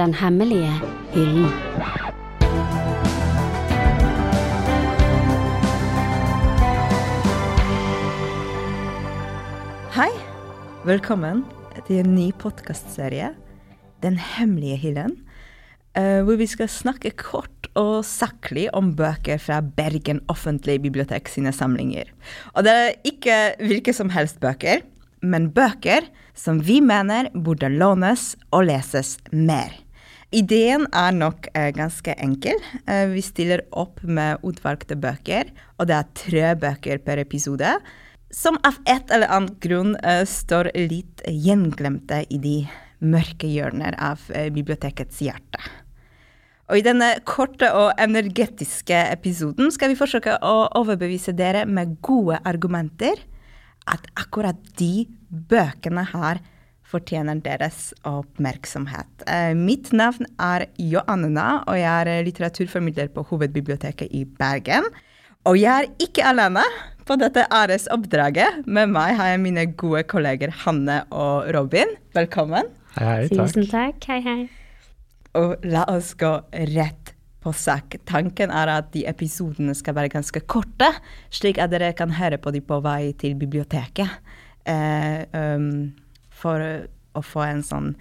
Den hemmelige hyllen. Hei, velkommen til en ny podkastserie, Den hemmelige hyllen, eh, hvor vi skal snakke kort og saklig om bøker fra Bergen offentlige bibliotek sine samlinger. Og det er ikke hvilke som helst bøker, men bøker som vi mener burde lånes og leses mer. Ideen er nok eh, ganske enkel. Eh, vi stiller opp med utvalgte bøker, og det er tre bøker per episode, som av et eller annet grunn eh, står litt gjenglemte i de mørke hjørner av eh, bibliotekets hjerte. Og i denne korte og energetiske episoden skal vi forsøke å overbevise dere med gode argumenter at akkurat de bøkene her fortjener deres oppmerksomhet. Eh, mitt navn er Joanna, og jeg er litteraturformidler på Hovedbiblioteket i Bergen. Og jeg er ikke alene på dette æresoppdraget. Med meg har jeg mine gode kolleger Hanne og Robin. Velkommen. Hei, hei, takk. Tusen takk. Hei, hei. Og la oss gå rett på sak. Tanken er at de episodene skal være ganske korte, slik at dere kan høre på de på vei til biblioteket. Eh, um, for å få en sånn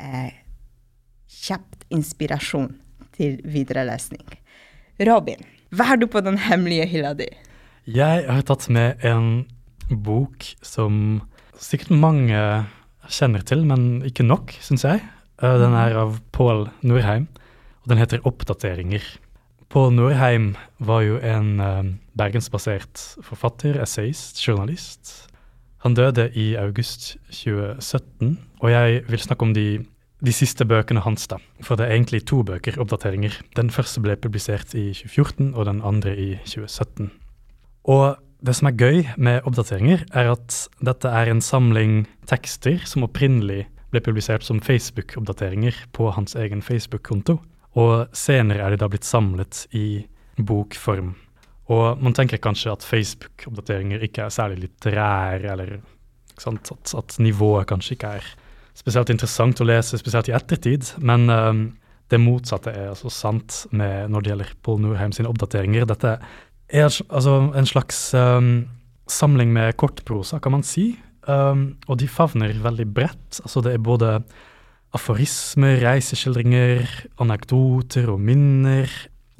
eh, kjapt inspirasjon til videre lesning. Robin, hva har du på den hemmelige hylla di? Jeg har tatt med en bok som sikkert mange kjenner til, men ikke nok, syns jeg. Eh, Den er av Pål Norheim, og den heter Oppdateringer. Pål Norheim var jo en eh, bergensbasert forfatter, essayist, journalist. Han døde i august 2017, og jeg vil snakke om de, de siste bøkene hans, da. For det er egentlig to bøker, oppdateringer. Den første ble publisert i 2014, og den andre i 2017. Og det som er gøy med oppdateringer, er at dette er en samling tekster som opprinnelig ble publisert som Facebook-oppdateringer på hans egen Facebook-konto. Og senere er de da blitt samlet i bokform. Og man tenker kanskje at Facebook-oppdateringer ikke er særlig litterære, eller? At, at nivået kanskje ikke er spesielt interessant å lese, spesielt i ettertid. Men um, det motsatte er altså sant med når det gjelder Paul Norheim sine oppdateringer. Dette er altså en slags um, samling med kortprosa, kan man si. Um, og de favner veldig bredt. Altså det er både aforismer, reiseskildringer, anekdoter og minner.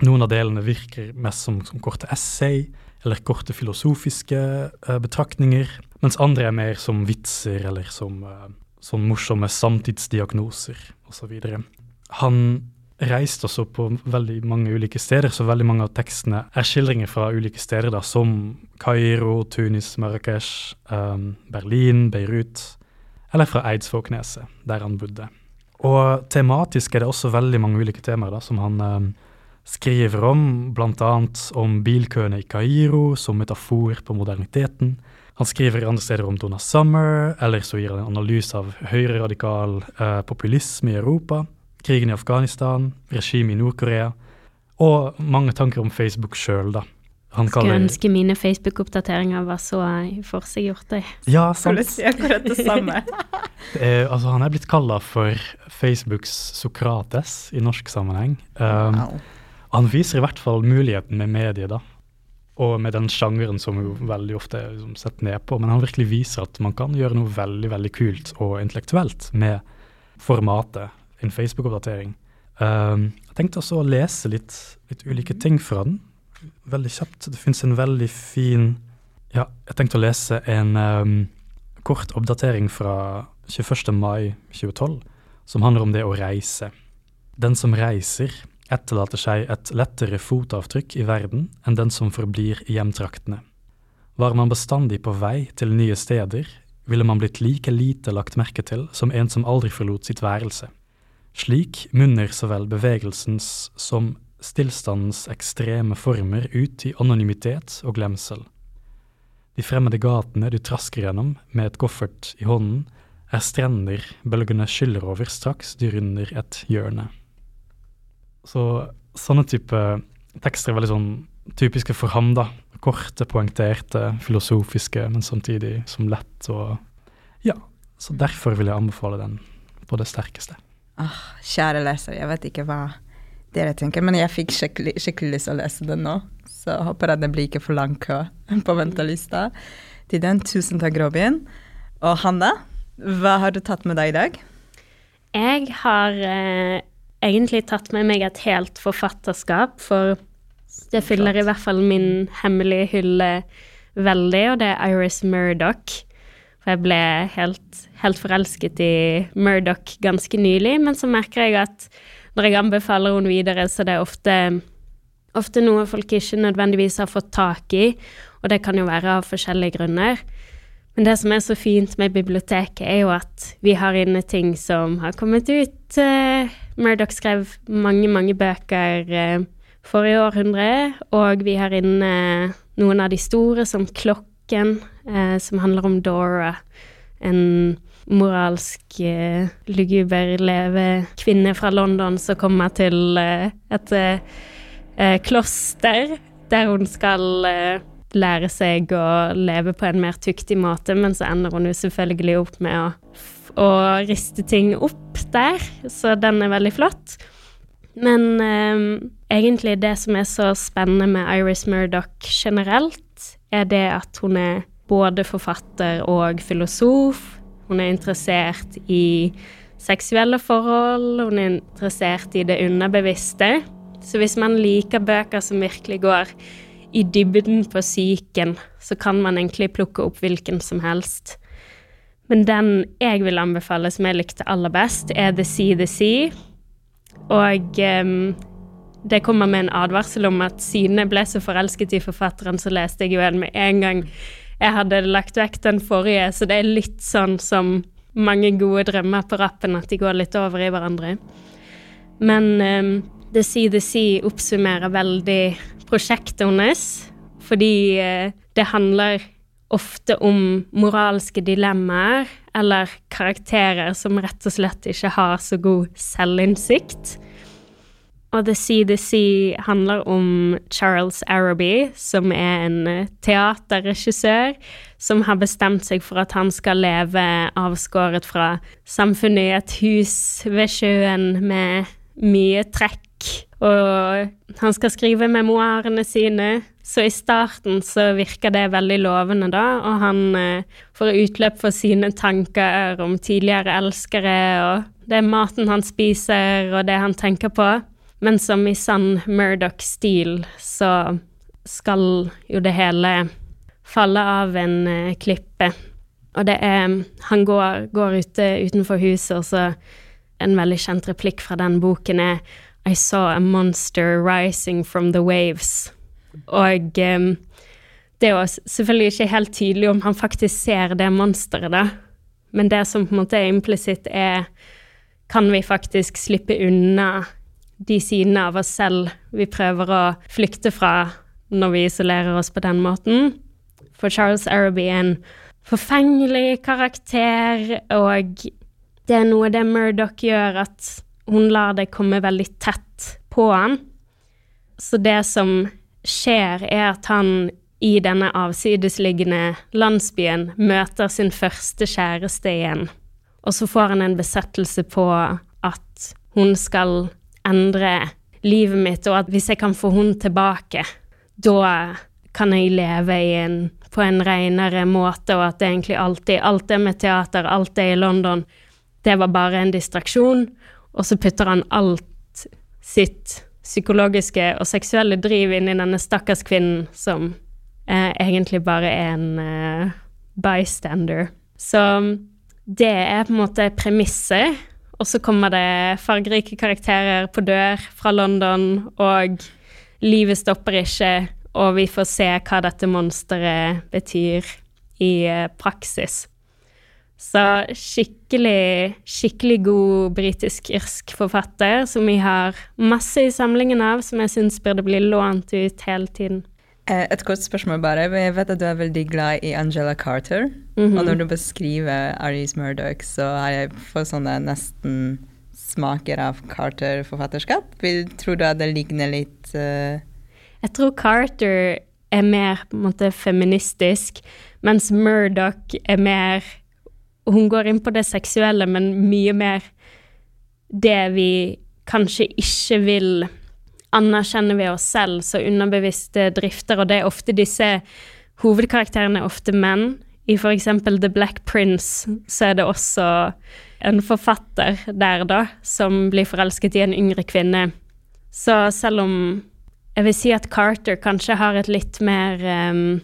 Noen av delene virker mest som, som korte essay eller korte filosofiske uh, betraktninger, mens andre er mer som vitser eller som uh, sånn morsomme samtidsdiagnoser osv. Han reiste også på veldig mange ulike steder, så veldig mange av tekstene er skildringer fra ulike steder, da, som Kairo, Tunis, Marrakech, um, Berlin, Beirut, eller fra Eidsvågneset, der han bodde. Og tematisk er det også veldig mange ulike temaer da, som han um, skriver om, bl.a. om bilkøene i Kairo som metafor på moderniteten. Han skriver andre steder om Donna Summer, eller så gir han en analyse av høyreradikal eh, populisme i Europa krigen i Afghanistan, regimet i Nord-Korea, og mange tanker om Facebook sjøl, da. Han Skulle ønske mine Facebook-oppdateringer var så forseggjorte. Ja, sant. si akkurat det samme. Det er, altså, han er blitt kalla for Facebooks Sokrates i norsk sammenheng. Um, Wow. Han viser i hvert fall muligheten med mediet, da. Og med den sjangeren som jo veldig ofte er liksom, sett ned på. Men han virkelig viser at man kan gjøre noe veldig, veldig kult og intellektuelt med formatet en Facebook-oppdatering. Um, jeg tenkte også å lese litt, litt ulike ting fra den. Veldig kjapt. Det fins en veldig fin Ja, jeg tenkte å lese en um, kort oppdatering fra 21. mai 2012, som handler om det å reise. Den som reiser, etterlater seg et lettere fotavtrykk i verden enn den som forblir i hjemtraktene. Var man bestandig på vei til nye steder, ville man blitt like lite lagt merke til som en som aldri forlot sitt værelse. Slik munner så vel bevegelsens som stillstandens ekstreme former ut i anonymitet og glemsel. De fremmede gatene du trasker gjennom med et koffert i hånden, er strender bølgene skyller over straks du runder et hjørne. Så sånne type tekster er veldig sånn typiske for ham, da. Korte, poengterte, filosofiske, men samtidig som lett og Ja. Så derfor vil jeg anbefale den på det sterkeste. ah, Kjære leser, jeg vet ikke hva dere tenker, men jeg fikk skikkelig, skikkelig lyst til å lese den nå. Så håper at det blir ikke for lang kø på ventelista til den. Tusen takk, Robin. Og Hanna, hva har du tatt med deg i dag? Jeg har eh, egentlig tatt med meg et helt forfatterskap, for det fyller i hvert fall min hemmelige hylle veldig, og det er Iris Murdoch. For jeg ble helt, helt forelsket i Murdoch ganske nylig, men så merker jeg at når jeg anbefaler henne videre, så det er ofte, ofte noe folk ikke nødvendigvis har fått tak i, og det kan jo være av forskjellige grunner. Men det som er så fint med biblioteket, er jo at vi har inne ting som har kommet ut. Uh, Murdoch skrev mange, mange bøker uh, forrige århundre, og vi har inne noen av de store, som Klokken, uh, som handler om Dora. En moralsk uh, luguber levekvinne fra London som kommer til et kloster der hun skal lære seg å leve på en mer tuktig måte, men så ender hun jo selvfølgelig opp med å, å riste ting opp der, så den er veldig flott. Men eh, egentlig det som er så spennende med Iris Murdoch generelt, er det at hun er både forfatter og filosof. Hun er interessert i seksuelle forhold, hun er interessert i det underbevisste. Så hvis man liker bøker som virkelig går i dybden på psyken, så kan man egentlig plukke opp hvilken som helst. Men den jeg vil anbefale, som jeg likte aller best, er The Sea The Sea. Og um, det kommer med en advarsel om at siden jeg ble så forelsket i forfatteren, så leste jeg jo en med en gang jeg hadde lagt vekk den forrige, så det er litt sånn som mange gode drømmer på rappen, at de går litt over i hverandre. Men um, The Sea The Sea oppsummerer veldig prosjektet hennes, fordi uh, det handler ofte om moralske dilemmaer eller karakterer som rett og slett ikke har så god selvinnsikt. Og The CDC handler om Charles Araby, som er en teaterregissør som har bestemt seg for at han skal leve avskåret fra samfunnet i et hus ved sjøen med mye trekk og han skal skrive memoarene sine, så i starten så virker det veldig lovende, da, og han eh, får utløp for sine tanker om tidligere elskere, og det maten han spiser, og det han tenker på. Men som i sann Murdoch-stil så skal jo det hele falle av en eh, klippe. Og det er Han går, går ute utenfor huset, og så en veldig kjent replikk fra den boken er i saw a monster rising from the waves. Og um, det er jo selvfølgelig ikke helt tydelig om han faktisk ser det monsteret, da. Men det som på en måte er implisitt, er Kan vi faktisk slippe unna de sidene av oss selv vi prøver å flykte fra når vi isolerer oss på den måten? For Charles Araby er en forfengelig karakter, og det er noe det Murdoch gjør at hun lar det komme veldig tett på han. Så det som skjer, er at han i denne avsidesliggende landsbyen møter sin første kjæreste igjen. Og så får han en besettelse på at hun skal endre livet mitt, og at hvis jeg kan få hun tilbake, da kan jeg leve en, på en renere måte, og at det egentlig alltid Alt det med teater, alt det i London, det var bare en distraksjon, og så putter han alt sitt psykologiske og seksuelle driv inn i denne stakkars kvinnen som eh, egentlig bare er en eh, bystander. Så det er på en måte premisset, og så kommer det fargerike karakterer på dør fra London, og livet stopper ikke, og vi får se hva dette monsteret betyr i eh, praksis. Så skikkelig, skikkelig god britisk-irsk forfatter som vi har masse i samlingen av, som jeg syns burde bli lånt ut hele tiden. Eh, et kort spørsmål bare. Jeg vet at du er veldig glad i Angela Carter. Mm -hmm. Og når du beskriver Aris Murdoch, så har jeg fått sånne nesten smaker av Carter-forfatterskap. Tror du at det ligner litt uh... Jeg tror Carter er mer på en måte feministisk, mens Murdoch er mer hun går inn på det seksuelle, men mye mer det vi kanskje ikke vil anerkjenne ved oss selv, så underbevisste drifter, og det er ofte disse hovedkarakterene er ofte menn. I eksempel The Black Prince så er det også en forfatter der, da, som blir forelsket i en yngre kvinne. Så selv om jeg vil si at Carter kanskje har et litt mer um,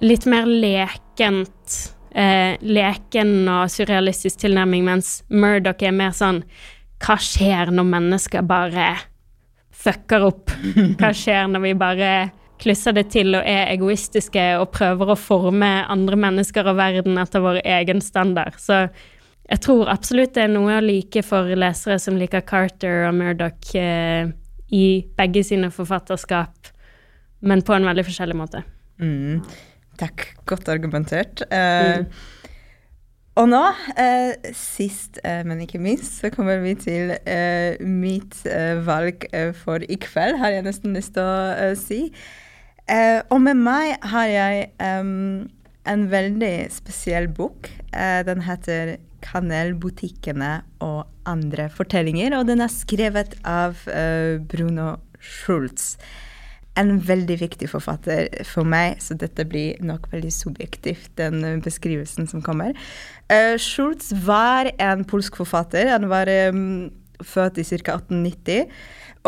Litt mer lekent eh, Leken og surrealistisk tilnærming, mens Murdoch er mer sånn Hva skjer når mennesker bare fucker opp? Hva skjer når vi bare klusser det til og er egoistiske og prøver å forme andre mennesker og verden etter vår egen standard? Så jeg tror absolutt det er noe å like for lesere som liker Carter og Murdoch. Eh, i begge sine forfatterskap, men på en veldig forskjellig måte. Mm. Takk. Godt argumentert. Eh, mm. Og nå, eh, sist, eh, men ikke minst, så kommer vi til mitt valg for i kveld, har jeg nesten lyst til å si. og med meg har jeg um, en veldig spesiell bok. den heter 'Kanelbutikkene og andre fortellinger', og den er skrevet av Bruno Schultz. En veldig viktig forfatter for meg, så dette blir nok veldig subjektivt, den beskrivelsen som kommer. Uh, Schultz var en polsk forfatter. Han var um, født i ca. 1890,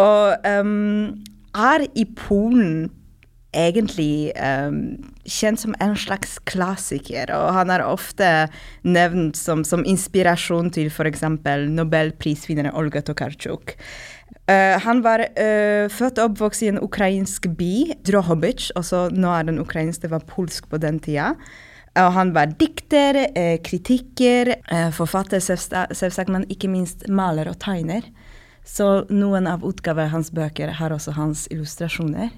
og um, er i Polen egentlig um, kjent som en slags klassiker, og han er ofte nevnt som, som inspirasjon til f.eks. nobelprisvinneren Olga Tokarczuk. Uh, han var uh, født og oppvokst i en ukrainsk by, Drohobic, også nå er den ukrainsk, det var polsk på den tida. Og han var dikter, uh, kritiker, forfatter selvsagt, men ikke minst maler og tegner. Så noen av utgavene hans bøker har også hans illustrasjoner.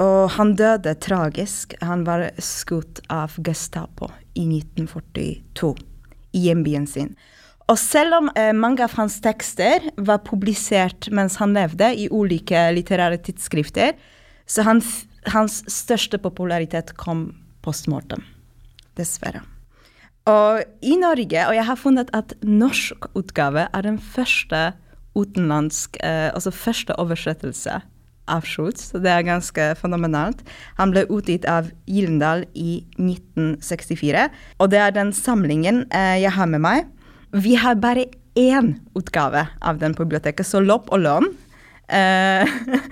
Og han døde tragisk. Han var skutt av Gestapo i 1942 i hjembyen sin. Og selv om eh, mange av hans tekster var publisert mens han levde i ulike litterære tidsskrifter, så han, hans største popularitet kom post mortem. Dessverre. Og i Norge, og jeg har funnet at norsk utgave er den første utenlandsk, eh, altså første oversettelse av Schultz, så det er ganske fenomenalt. Han ble utgitt av Gyldendal i 1964, og det er den samlingen eh, jeg har med meg. Vi har bare én utgave av den biblioteket, så lopp og lån. Uh,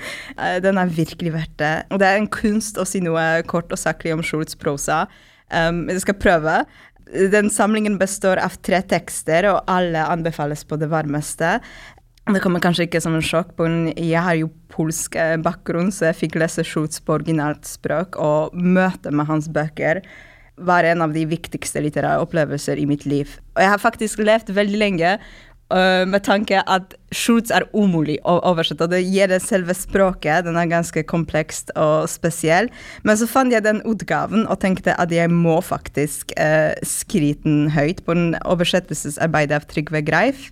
den er virkelig verdt det. Og det er en kunst å si noe kort og saklig om Schultz prosa. Um, jeg skal prøve. Den samlingen består av tre tekster, og alle anbefales på det varmeste. Det kommer kanskje ikke som en sjokk, men jeg har jo polsk eh, bakgrunn, så jeg fikk lese Schultz på originalt språk, og møte med hans bøker var en av de viktigste litterære opplevelser i mitt liv. Og jeg har faktisk levd veldig lenge uh, med tanke at Schultz er umulig å oversette, det gir det selve språket. Den er ganske komplekst og spesiell. Men så fant jeg den utgaven og tenkte at jeg må faktisk uh, skrive den høyt på en oversettelsesarbeid av Trygve Greif.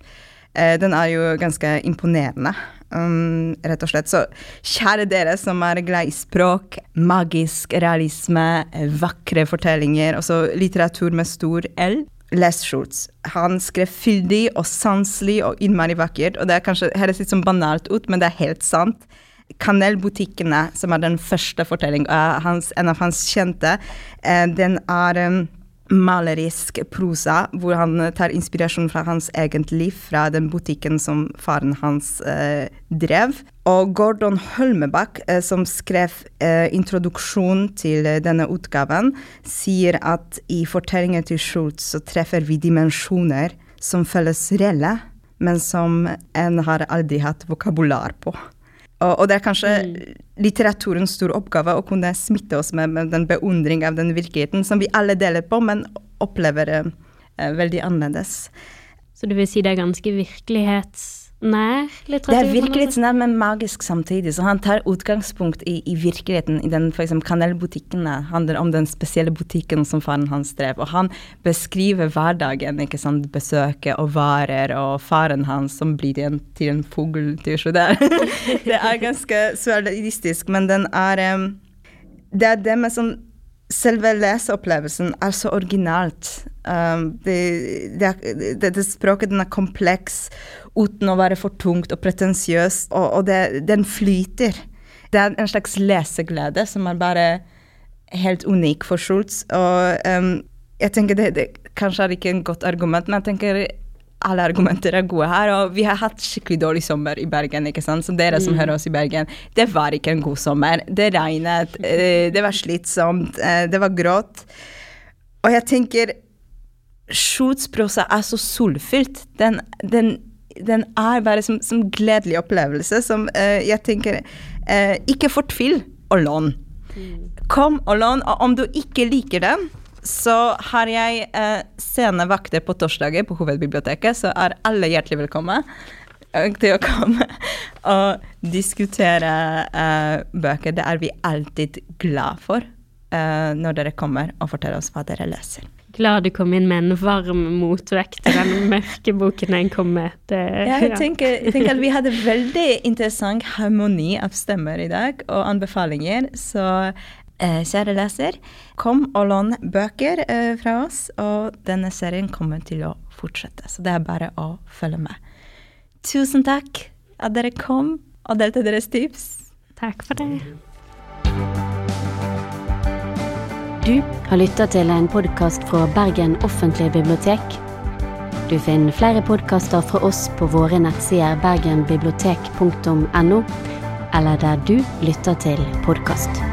Uh, den er jo ganske imponerende, um, rett og slett. Så kjære dere som er glad i språk, magisk realisme, vakre fortellinger, altså litteratur med stor L. Les Schultz. Han skrev fyldig og sanselig og innmari vakkert. Og det er kanskje høres litt sånn banalt ut, men det er helt sant. Kanelbutikkene, som er den første fortellingen, en av hans kjente, eh, den er um, malerisk prosa, hvor han tar inspirasjon fra hans eget liv, fra den butikken som faren hans eh, drev. Og Gordon Holmebakk, eh, som skrev eh, introduksjon til eh, denne utgaven, sier at i fortellingen til Schultz så treffer vi dimensjoner som føles reelle, men som en har aldri hatt vokabular på. Og, og, det er kanskje mm. litteraturens store oppgave å kunne smitte oss med, med, den beundring av den virkeligheten som vi alle deler på, men opplever eh, veldig annerledes. Så du vil si det er ganske virkelighets Nei, litteratur. Det er virkelighetsnær, men magisk samtidig. Så han tar utgangspunkt i, i virkeligheten. I den eksempel kanelbutikken handler om den spesielle butikken som faren hans drev. Og han beskriver hverdagen, ikke sant, besøket og varer, og faren hans som blir en, til en fugl til slutt. Det er ganske surrealistisk, men den er um, Det er det med sånn selve leseopplevelsen er så originalt. Um, det, det, det, det, språket den er kompleks uten å være for tungt og pretensiøst, og, og den flyter. Det er en slags leseglede som er bare helt unik for Schultz. Og um, jeg tenker det, kanskje er ikke en godt argument, men jeg tenker alle argumenter er gode her. Og vi har hatt skikkelig dårlig sommer i Bergen, ikke sant. Så dere som mm. hører oss i Bergen, det var ikke en god sommer. Det regnet, eh, det var slitsomt, eh, det var grått. Og jeg tenker Schultz er så solfylt. Den, den, den er bare som, som gledelig opplevelse som uh, jeg tenker Ikke fortvil og lån. Mm. Kom og lån, og om du ikke liker den, så har jeg eh, scenevakter på torsdager på hovedbiblioteket, så er alle hjertelig velkomne eh, til å komme og diskutere eh, bøker. Det er vi alltid glad for eh, når dere kommer og forteller oss hva dere leser. Glad du kom inn med en varm motvekt til den mørke boken jeg kom med. Det, ja, jeg, tenker, jeg tenker at vi hadde veldig interessant harmoni av stemmer i dag, og anbefalinger. Så kjære leser, kom og lån bøker eh, fra oss, og denne serien kommer til å fortsette. Så det er bare å følge med. Tusen takk at dere kom og delte deres tips. Takk for det. Du har lytta til en podkast fra Bergen offentlige bibliotek. Du finner flere podkaster fra oss på våre nettsider bergenbibliotek.no, eller der du lytter til podkast.